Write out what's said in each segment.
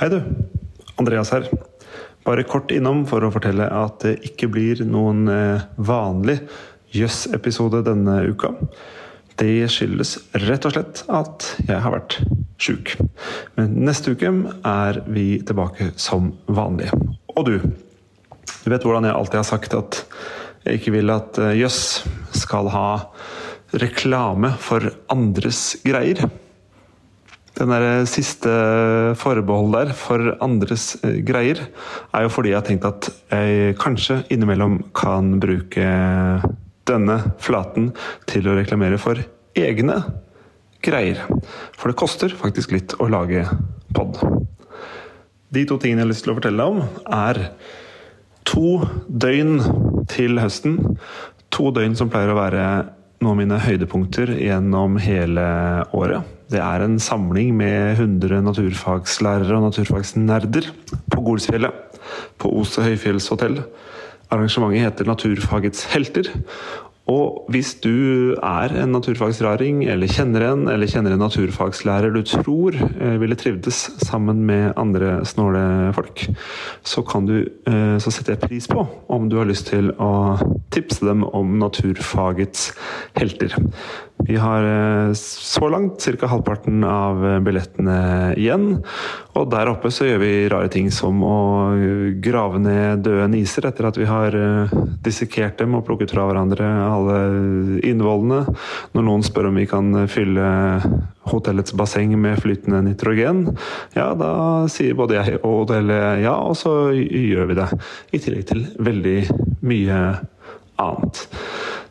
Hei du, Andreas her. Bare kort innom for å fortelle at det ikke blir noen eh, vanlig Jøss-episode denne uka. Det skyldes rett og slett at jeg har vært sjuk. Men neste uke er vi tilbake som vanlig. Og du, du vet hvordan jeg alltid har sagt at jeg ikke vil at eh, Jøss skal ha reklame for andres greier den der siste forbehold der for andres eh, greier, er jo fordi jeg har tenkt at jeg kanskje innimellom kan bruke denne flaten til å reklamere for egne greier. For det koster faktisk litt å lage pod. De to tingene jeg har lyst til å fortelle deg om, er to døgn til høsten. To døgn som pleier å være noen av mine høydepunkter gjennom hele året. Det er en samling med 100 naturfagslærere og naturfagsnerder på Golsfjellet, på Ose høyfjellshotell. Arrangementet heter Naturfagets helter, og hvis du er en naturfagsraring, eller kjenner en, eller kjenner en naturfagslærer du tror eh, ville trivdes sammen med andre snåle folk, så, du, eh, så setter jeg pris på om du har lyst til å tipse dem om naturfagets helter. Vi har eh, så langt ca. halvparten av billettene igjen. Og der oppe så gjør vi rare ting som å grave ned døde niser etter at vi har eh, dissekert dem og plukket fra hverandre alle innvollene. Når noen spør om vi kan fylle hotellets basseng med flytende nitrogen, ja, da sier både jeg og hotellet ja, og så gjør vi det. I tillegg til veldig mye annet.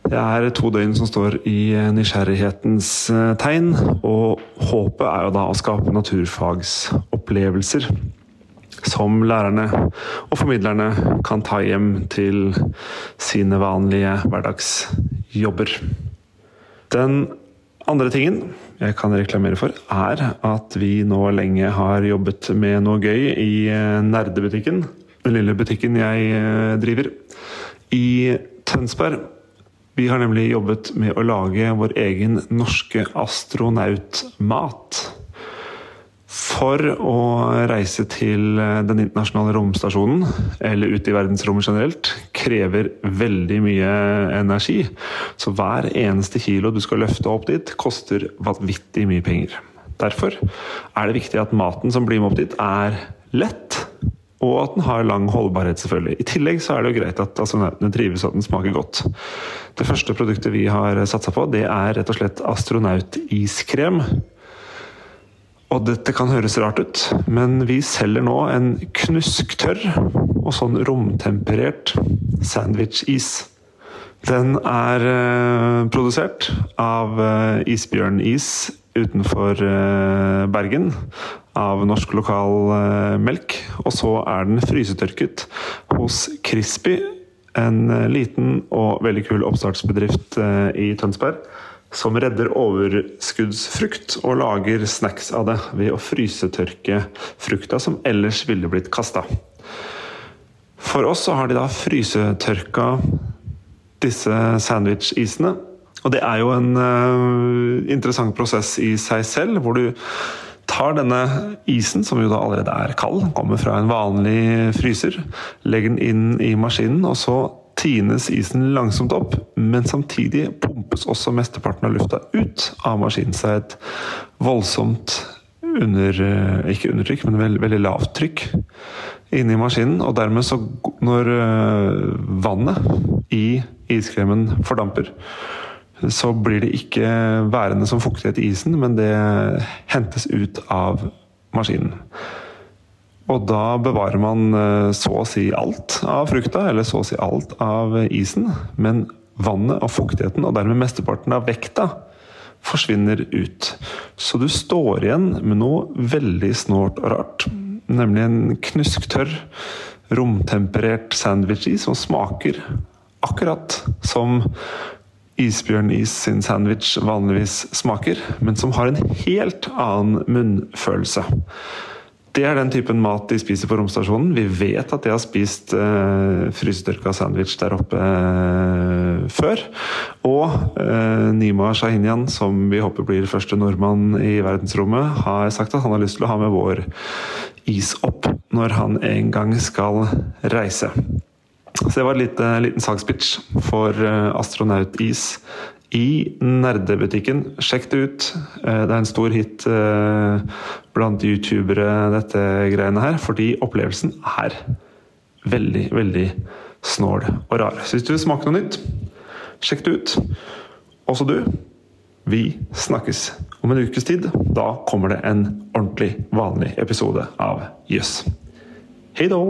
Det er to døgn som står i nysgjerrighetens eh, tegn, og håpet er jo da å skape naturfagsopplevelser som lærerne og formidlerne kan ta hjem til sine vanlige hverdagsjobber. Den andre tingen jeg kan reklamere for, er at vi nå lenge har jobbet med noe gøy i eh, nerdebutikken. Den lille butikken jeg eh, driver. I Tønsberg vi har nemlig jobbet med å lage vår egen norske astronautmat. For å reise til den internasjonale romstasjonen, eller ut i verdensrommet generelt, krever veldig mye energi. Så hver eneste kilo du skal løfte opp dit, koster vanvittig mye penger. Derfor er det viktig at maten som blir med opp dit, er lett og at den har lang holdbarhet, selvfølgelig. I tillegg så er det jo greit at astronautene trives og at den smaker godt. Det første produktet vi har satsa på, det er rett og slett astronautiskrem. Og dette kan høres rart ut, men vi selger nå en knusktørr og sånn romtemperert sandwich-is. Den er eh, produsert av isbjørn Isbjørnis utenfor eh, Bergen av norsk lokal eh, melk. Og så er den frysetørket hos Crispy, en eh, liten og veldig kul oppstartsbedrift i Tønsberg. Som redder overskuddsfrukt og lager snacks av det ved å frysetørke frukta som ellers ville blitt kasta. For oss så har de da frysetørka disse sandwich-isene og det er jo en uh, interessant prosess i seg selv, hvor du tar denne isen, som jo da allerede er kald, kommer fra en vanlig fryser, legger den inn i maskinen, og så tines isen langsomt opp, men samtidig pumpes også mesteparten av lufta ut av maskinen. Så er et voldsomt under eh, Ikke undertrykk, men veldig, veldig lavt trykk inni maskinen. Og dermed så Når eh, vannet i iskremen fordamper, så blir det ikke værende som fuktighet i isen, men det hentes ut av maskinen. Og da bevarer man eh, så å si alt av frukta, eller så å si alt av isen. Men vannet og fuktigheten, og dermed mesteparten av vekta, forsvinner ut. Så du står igjen med noe veldig snålt og rart. Nemlig en knusktørr, romtemperert sandwich-is som smaker akkurat som isbjørnis sin sandwich vanligvis smaker, men som har en helt annen munnfølelse. Det er den typen mat de spiser på romstasjonen. Vi vet at de har spist eh, frysetørka sandwich der oppe eh, før. Og eh, Nima Shahinian, som vi håper blir første nordmann i verdensrommet, har sagt at han har lyst til å ha med vår is opp når han en gang skal reise. Så det var en liten, liten salgspitch for eh, astronautis i nerdebutikken. Sjekk det ut. Eh, det er en stor hit eh, blant youtubere, dette greiene her. Fordi opplevelsen er veldig, veldig snål og rar. Så hvis du vil smake noe nytt, sjekk det ut. Også du. Vi snakkes om en ukes tid. Da kommer det en ordentlig vanlig episode av Jøss. Yes. Hei da!